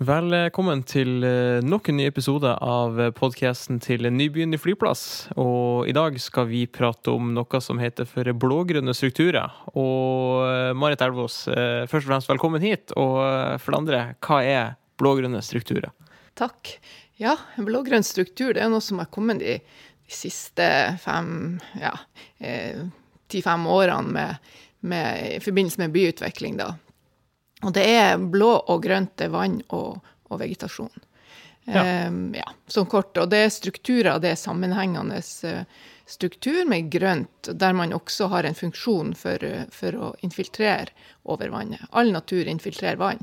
Velkommen til eh, nok en ny episode av podkasten til Nybyen i flyplass. Og i dag skal vi prate om noe som heter for blågrønne strukturer. Og eh, Marit Elvås, eh, først og fremst velkommen hit. Og for det andre, hva er blågrønne strukturer? Takk. Ja, blågrønn struktur det er noe som har kommet de, de siste fem, ja, ti-fem årene med, med, i forbindelse med byutvikling, da. Og det er blå og grønt, det er vann og, og vegetasjon. Ja. Um, ja, sånn kort. Og det er strukturer, det er sammenhengende uh, struktur med grønt, der man også har en funksjon for, uh, for, å infiltrere over vannet. All natur infiltrerer vann.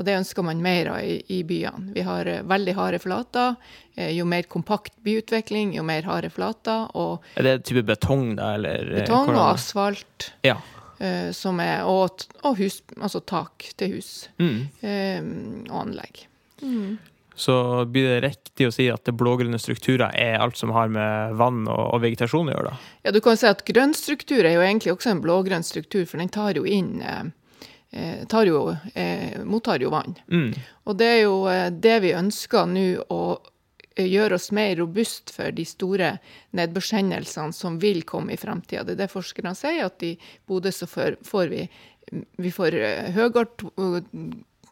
Og det ønsker man mer av i, i byene. Vi har uh, veldig harde flater. jo mer kompakt byutvikling, jo mer harde flater. Og er det type betong, da? Eller, betong og asfalt. Ja. Uh, som er, og, og hus, altså tak til hus mm. uh, og anlegg. Mm. Så blir det riktig å si at det blågrønne strukturer er alt som har med vann og, og, vegetasjon å gjøre? da? Ja, du kan si at grønn struktur er jo egentlig også en blågrønn struktur, for den tar jo inn eh, tar jo, eh, mottar jo vann. Mm. Og det er jo det vi ønsker nå å gjøre oss mer robust for de store nedbørshendelsene som vil komme i framtida. Det er det forskerne sier, at i Bodø så får, vi, vi får eh, høyere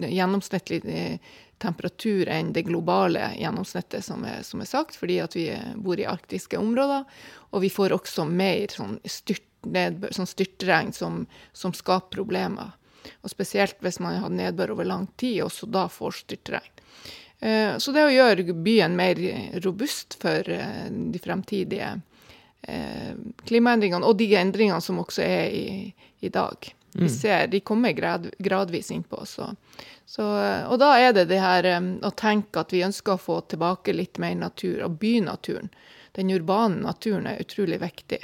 gjennomsnittlig eh, temperatur enn det globale gjennomsnittet som er, som er, sagt, fordi at vi bor i arktiske områder. Og vi får også mer sånn, styrt, sånn styrtregn som, som, skaper problemer. Og spesielt hvis man har nedbør over lang tid, også da får styrtregn. Eh, så det å gjøre byen mer robust for eh, de fremtidige eh, klimaendringene, og de endringene som også er i, i dag. Vi mm. ser, De kommer grad, gradvis innpå. Så. Så, og da er det det her å tenke at vi ønsker å få tilbake litt mer natur, og bynaturen. Den urbane naturen er utrolig viktig.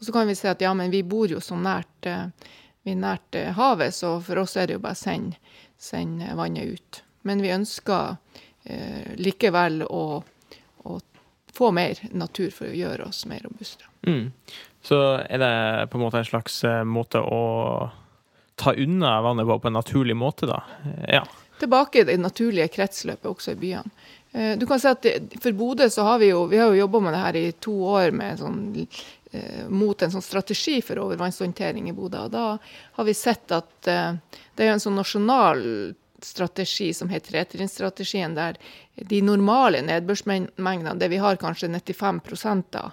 Og så kan vi si at ja, men vi bor jo så nært, vi nært havet, så for oss er det jo bare å send, sende vannet ut. Men vi ønsker likevel å, å, få mer natur for å gjøre oss mer robuste. Mm. Så er det på en måte en slags eh, måte å ta unna vannet på på en naturlig måte, da? Eh, ja. Tilbake i det naturlige kretsløpet også i byene. Eh, du kan si at For Bodø så har vi jo vi har jo jobba med det her i to år med sånn, mot en sånn strategi for overvannshåndtering i Bodø. Og da har vi sett at det er en sånn nasjonal strategi som heter tretrinnsstrategien, der de normale nedbørsmengdene, det vi har kanskje 95 av,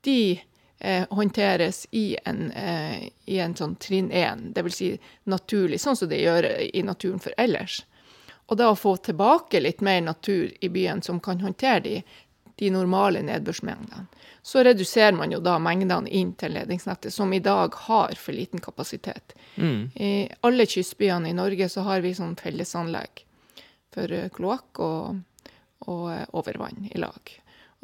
de eh, håndteres i en, eh, i en sånn trinn 1, dvs. Si naturlig, sånn som det gjør i naturen for ellers. Og da å få tilbake litt mer natur i byen som kan håndtere de, de normale nedbørsmengdene. Så reduserer man jo da mengdene inn til ledningsnettet, som i dag har for liten kapasitet. Mm. I alle kystbyene i Norge så har vi sånn fellesanlegg for eh, kloakk og, og eh, overvann i lag.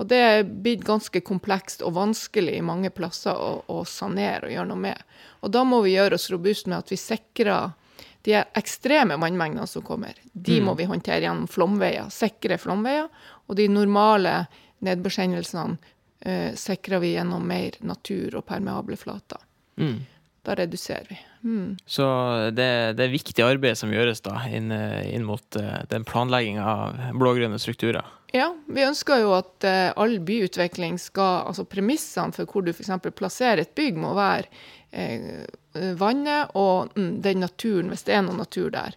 Og det er blitt ganske komplekst og vanskelig i mange plasser å, å sanere og gjøre noe med. Og da må vi gjøre oss robuste med at vi sikrer de ekstreme vannmengdene som kommer. De mm. må vi håndtere gjennom flomveier, sikre flomveier. Og de normale nedbørshendelsene eh, sikrer vi gjennom mer natur og permeable flater. Mm. Da reduserer vi. Mm. Så det, det, er viktig arbeid som gjøres da, inn, inn mot uh, den planlegginga av blå-grønne strukturer? Ja, vi ønsker jo at uh, all byutvikling skal Altså premissene for hvor du f.eks. plasserer et bygg, må være uh, vannet og mm, den naturen, hvis det er noe natur der.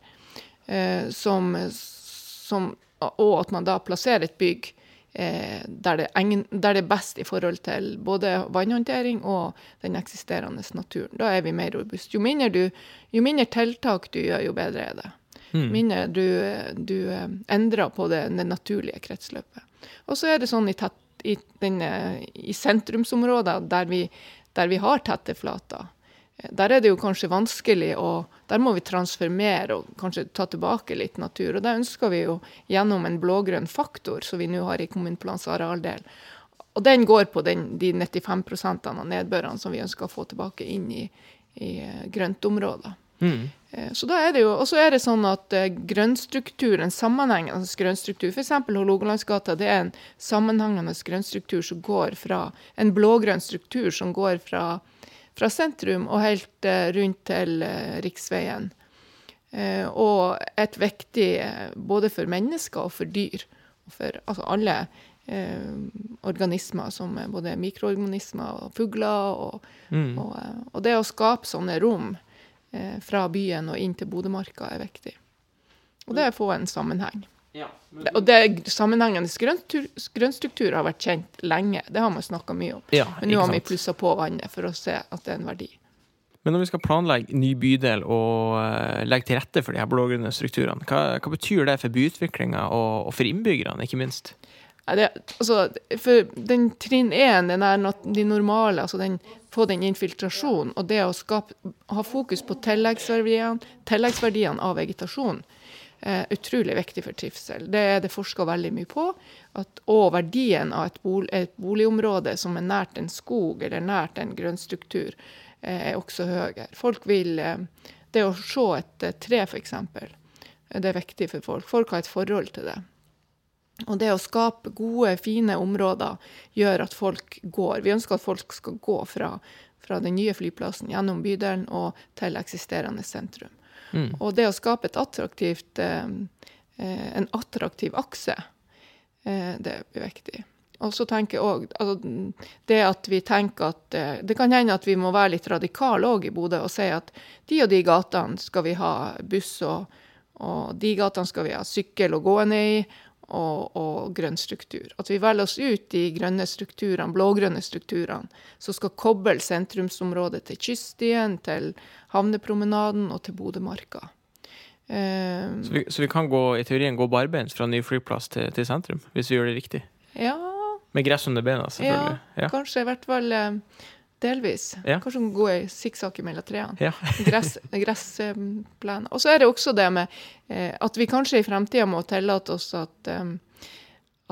Som, som, og at man da plasserer et bygg der, det egen, der, det er best i forhold til både vannhåndtering og den eksisterende naturen. Da er vi mer robuste. Jo jo mindre tiltak du gjør, jo bedre er det. Mm. Mindre du, du, eh, endrer på det, det naturlige kretsløpet. Og så er det sånn i, tett, i, denne, i sentrumsområder der vi, der vi har tette flater der er det jo kanskje vanskelig, og der må vi transformere og kanskje ta tilbake litt natur. Og det ønsker vi jo gjennom en blågrønn faktor, som vi nå har i kommuneplanens arealdel. Og den går på den, de 95% av nedbørene som vi ønsker å få tilbake inn i, i eh, grøntområder. Mm. Eh, så da er det jo, Og så er det sånn at uh, grønnstrukturen, sammenhengende grønnstruktur, f.eks. Hålogalandsgata, det er en sammenhengende grønnstruktur som går fra en blågrønn struktur som går fra fra sentrum og helt eh, rundt til eh, riksveien. Eh, og et viktig både for mennesker og for dyr. Og for altså alle eh, organismer, som både mikroorganismer og fugler. Og, Mm. og, og det å skape sånne rom eh, fra byen og inn til Bodømarka er viktig. Og det er å få en sammenheng. Ja. Det- Og det sammenhengende grønnstruktur har vært kjent lenge. Det har man snakka mye om. ja, Men nå har vi plussa på vannet for å se at det er en verdi. Men når vi skal planlegge ny bydel og eh, legge til rette for de her blågrønne strukturene, hva, hva betyr det for byutviklinga og, og for innbyggerne, ikke minst? Ja, det, altså, for den trinn én, den er de normale, altså den, få den infiltrasjonen, og det å skape, ha fokus på tilleggsverdiene, tilleggsverdiene av vegetasjon, er utrolig viktig for trivsel. Det er det forska veldig mye på. At, og verdien av et, bol, et boligområde som er nært en skog eller nært en grønnstruktur, eh, er også høyere. Folk vil eh, Det å se et eh, tre, f.eks., det er viktig for folk. Folk har et forhold til det. Og det å skape gode, fine områder gjør at folk går. Vi ønsker at folk skal gå fra, fra den nye flyplassen gjennom bydelen og til eksisterende sentrum. Mm. Og det å skape eh, eh, en attraktiv akse, eh, det blir viktig. Og så tenker jeg også, altså, det at vi tenker at Det kan hende at vi må være litt radikale òg i Bodø og si at de og de gatene skal vi ha buss, og, og de gatene skal vi ha sykkel og gående i, og, og grønn struktur. At vi velger oss ut de grønne strukturene, blågrønne strukturene, som skal koble sentrumsområdet til kyststien, til havnepromenaden og til Bodømarka. Um, Så vi, så vi kan gå, i teorien gå barbeint fra ny flyplass til, til sentrum, hvis vi gjør det riktig? ja, Med gress under bena, selvfølgelig. Ja. kanskje i hvert fall eh, delvis. Ja. Kanskje gå i sikksakk mellom trærne. Ja. Gress. Og så er det også det med eh, at vi kanskje i fremtida må tillate oss at, um,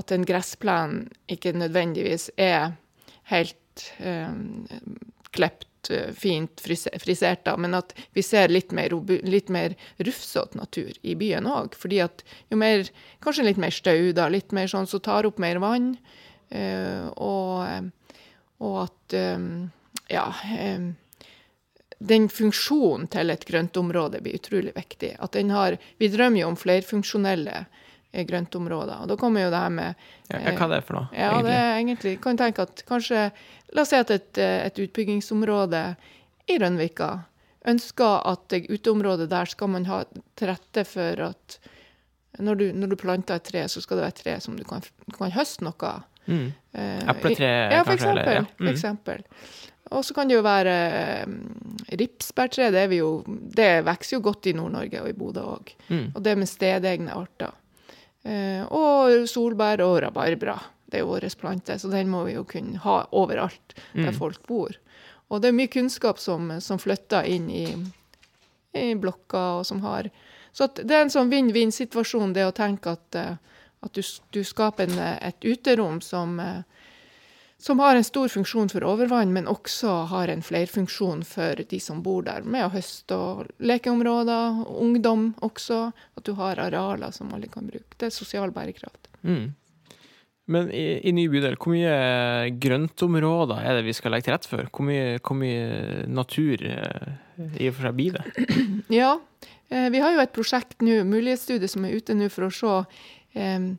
at en gressplen ikke nødvendigvis er helt um, klept, eh, fint frise- frisert, da, men at vi ser litt mer, litt mer rufsete natur i byen òg. Fordi at jo mer Kanskje litt mer stau, litt mer sånn som tar opp mer vann. Uh, og, eh, og at eh, Ja. eh, den funksjonen til et grøntområde blir utrolig viktig. At den har, vi drømmer jo om flerfunksjonelle eh, grøntområder. Og da kommer jo det her med Ja, ja, hva er det for noe, ja, det er egentlig kan tenke at kanskje La oss si at et, eh, et utbyggingsområde i Rønvika ønsker at det uteområdet der skal man ha til rette for at når du, når du planter et tre, så skal det være et tre som du kan, kan høste noe av. Mm. Eh, ja, for kanskje, eller- eksempel. ja. For Mm. eksempel. Og så kan det jo være um, ripsbærtre. Det, jo, det vokser jo godt i Nord-Norge og i Bodø òg. Mm. Og det med stedegne arter. Eh, og solbær og rabarbra. Det er jo vår plante, så den må vi jo kunne ha overalt der Mm. folk bor. Og det er mye kunnskap som, som flytter inn i, i blokka, og som har Så det er en sånn vinn-vinn-situasjon, det å tenke at, eh, at du, du skaper en, eh, et uterom som eh, som har en stor funksjon for overvann, men også har en flerfunksjon for de som bor der, med å høste og lekeområder, ungdom også. At du har arealer som alle kan bruke. Det er sosial bærekraft. Mm. Men i, i ny bydel, hvor mye grøntområder er det vi skal legge til rette for? Hvor mye, hvor mye natur eh, i og for seg blir det? Ja, eh, vi har jo et prosjekt nå, mulighetsstudie, som er ute nå for å se eh,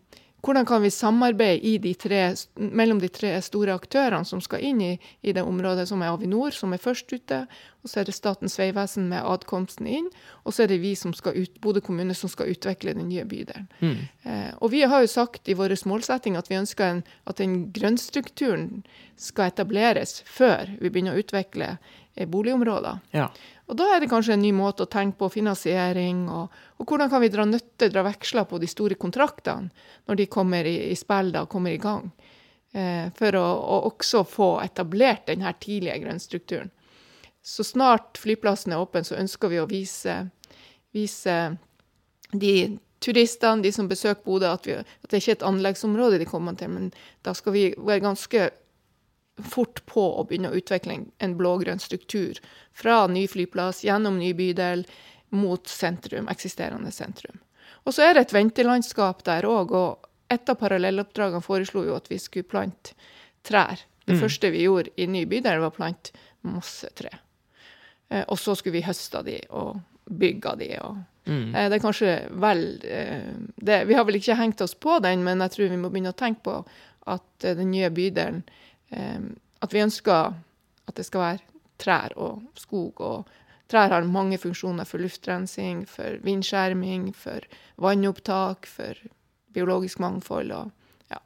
hvordan kan vi samarbeide i de tre, mellom de tre store aktørene som skal inn i, i det området, som er Avinor, som er først ute, og så er det Statens vegvesen med adkomsten inn, og så er det vi som skal ut, Bodø kommune som skal utvikle den nye bydelen. Mm. Eh, og vi har jo sagt i vår målsetting at vi ønsker en, at den grønnstrukturen skal etableres før vi begynner å utvikle boligområder. Ja. Og da er det kanskje en ny måte å tenke på finansiering, og, og hvordan kan vi dra nytte, dra veksler på de store kontraktene når de kommer i, i spill da, kommer i gang. Eh, for å, å også få etablert denne tidlige grønnstrukturen. Så snart flyplassen er åpen, så ønsker vi å vise, vise de turistene, de som besøker Bodø, at, vi, at det ikke er et anleggsområde de kommer til, men da skal vi være ganske fort på å begynne å utvikle en, blå-grønn struktur fra ny flyplass, gjennom ny bydel, mot sentrum, eksisterende sentrum. Og så er det et ventelandskap der òg, og et av parallelloppdragene foreslo jo at vi skulle plante trær. Det Mm. første vi gjorde i ny bydel, var å plante masse tre. Eh, og så skulle vi høste de og bygge de og Mm. Eh, Det er kanskje vel eh, det, Vi har vel ikke hengt oss på den, men jeg tror vi må begynne å tenke på at den nye bydelen At vi ønsker at det skal være trær og skog. og Trær har mange funksjoner for luftrensing, for vindskjerming, for vannopptak, for biologisk mangfold. og ja.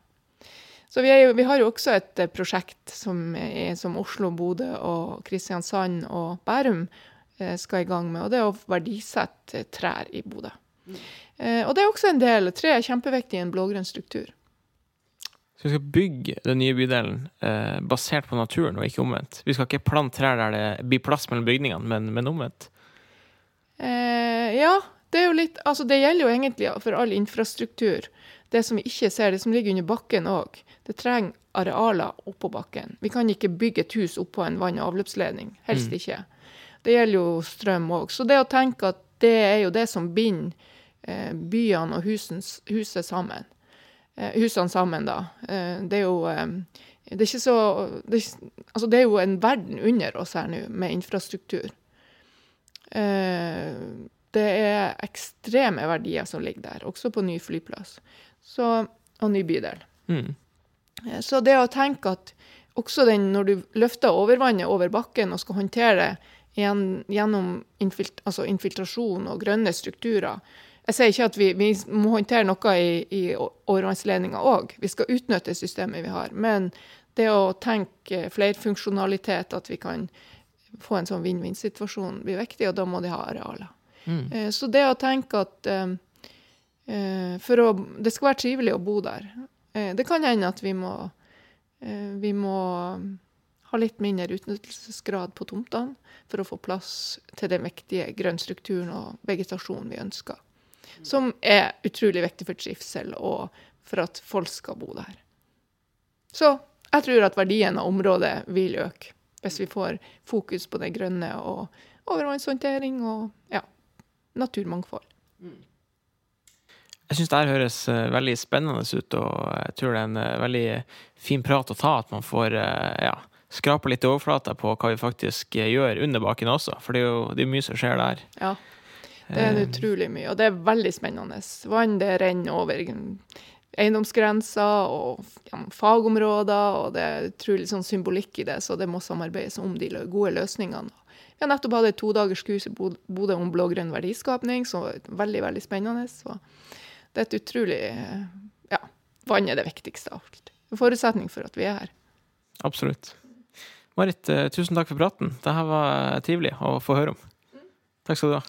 Så vi, jo, vi har jo også et eh, prosjekt som, er, som Oslo, Bodø og Kristiansand og Bærum eh, skal i gang med, og det er å verdisette trær i Bodø. Eh, og det er også en del, tre er kjempeviktig i en blågrønn struktur. Så vi skal bygge den nye bydelen eh, basert på naturen, og ikke omvendt. Vi skal ikke plante trær der det blir plass mellom bygningene, men, men omvendt. Eh, ja, det er jo litt Altså, det gjelder jo egentlig for all infrastruktur. Det som vi ikke ser, det som ligger under bakken òg. Det trenger arealer oppå bakken. Vi kan ikke bygge et hus oppå en vann- og avløpsledning. Helst Mm. ikke. Det gjelder jo strøm òg. Så det å tenke at det er jo det som binder eh, byene og husens, huset sammen. Eh, husene sammen, da. Eh, det er jo eh, det er så det Altså, det er jo en verden under oss her nå, med infrastruktur. Det er ekstreme verdier som ligger der, også på ny flyplass så, og ny bydel. Mm. Så det å tenke at også den, når du løfter overvannet over bakken og skal håndtere det gjennom infilt, altså infiltrasjon og grønne strukturer Jeg sier ikke at vi, vi må håndtere noe i, i overvannsledninga òg. Vi skal utnytte systemet vi har. Men det å tenke flerfunksjonalitet, at vi kan få en sånn vinn-vinn-situasjon, blir viktig, og da må de ha arealer. Mm. Eh, Så det å tenke at eh, eh, for å, det skal være trivelig å bo der Det kan hende at vi må, vi må ha litt mindre utnyttelsesgrad på tomtene for å få plass til den viktige grønnstrukturen og vegetasjonen vi ønsker. Som er utrolig viktig for trivsel og for at folk skal bo der. Så jeg tror at verdien av området vil øke hvis vi får fokus på det grønne og overvannshåndtering og ja, naturmangfold. Jeg syns det her høres eh, veldig spennende ut, og jeg tror det er en eh, veldig fin prat å ta. At man får eh, ja, skrape litt i overflata på hva vi faktisk gjør under bakken også. For det er jo det er mye som skjer der. Ja, det er Eh, utrolig mye, og det er veldig spennende. Vann det renner over eiendomsgrenser og fagområder, og det er utrolig sånn symbolikk i det, så det må samarbeides om de gode løsningene. Vi har nettopp hatt et todagerskurs i Bod- Bodø om blå-grønn verdiskapning, så veldig, veldig spennende. Så det er et utrolig eh, Ja, vann er det viktigste av alt. En forutsetning for at vi er her. Absolutt. Marit, eh, tusen takk for praten. Dette var trivelig å få høre om. Takk skal du ha.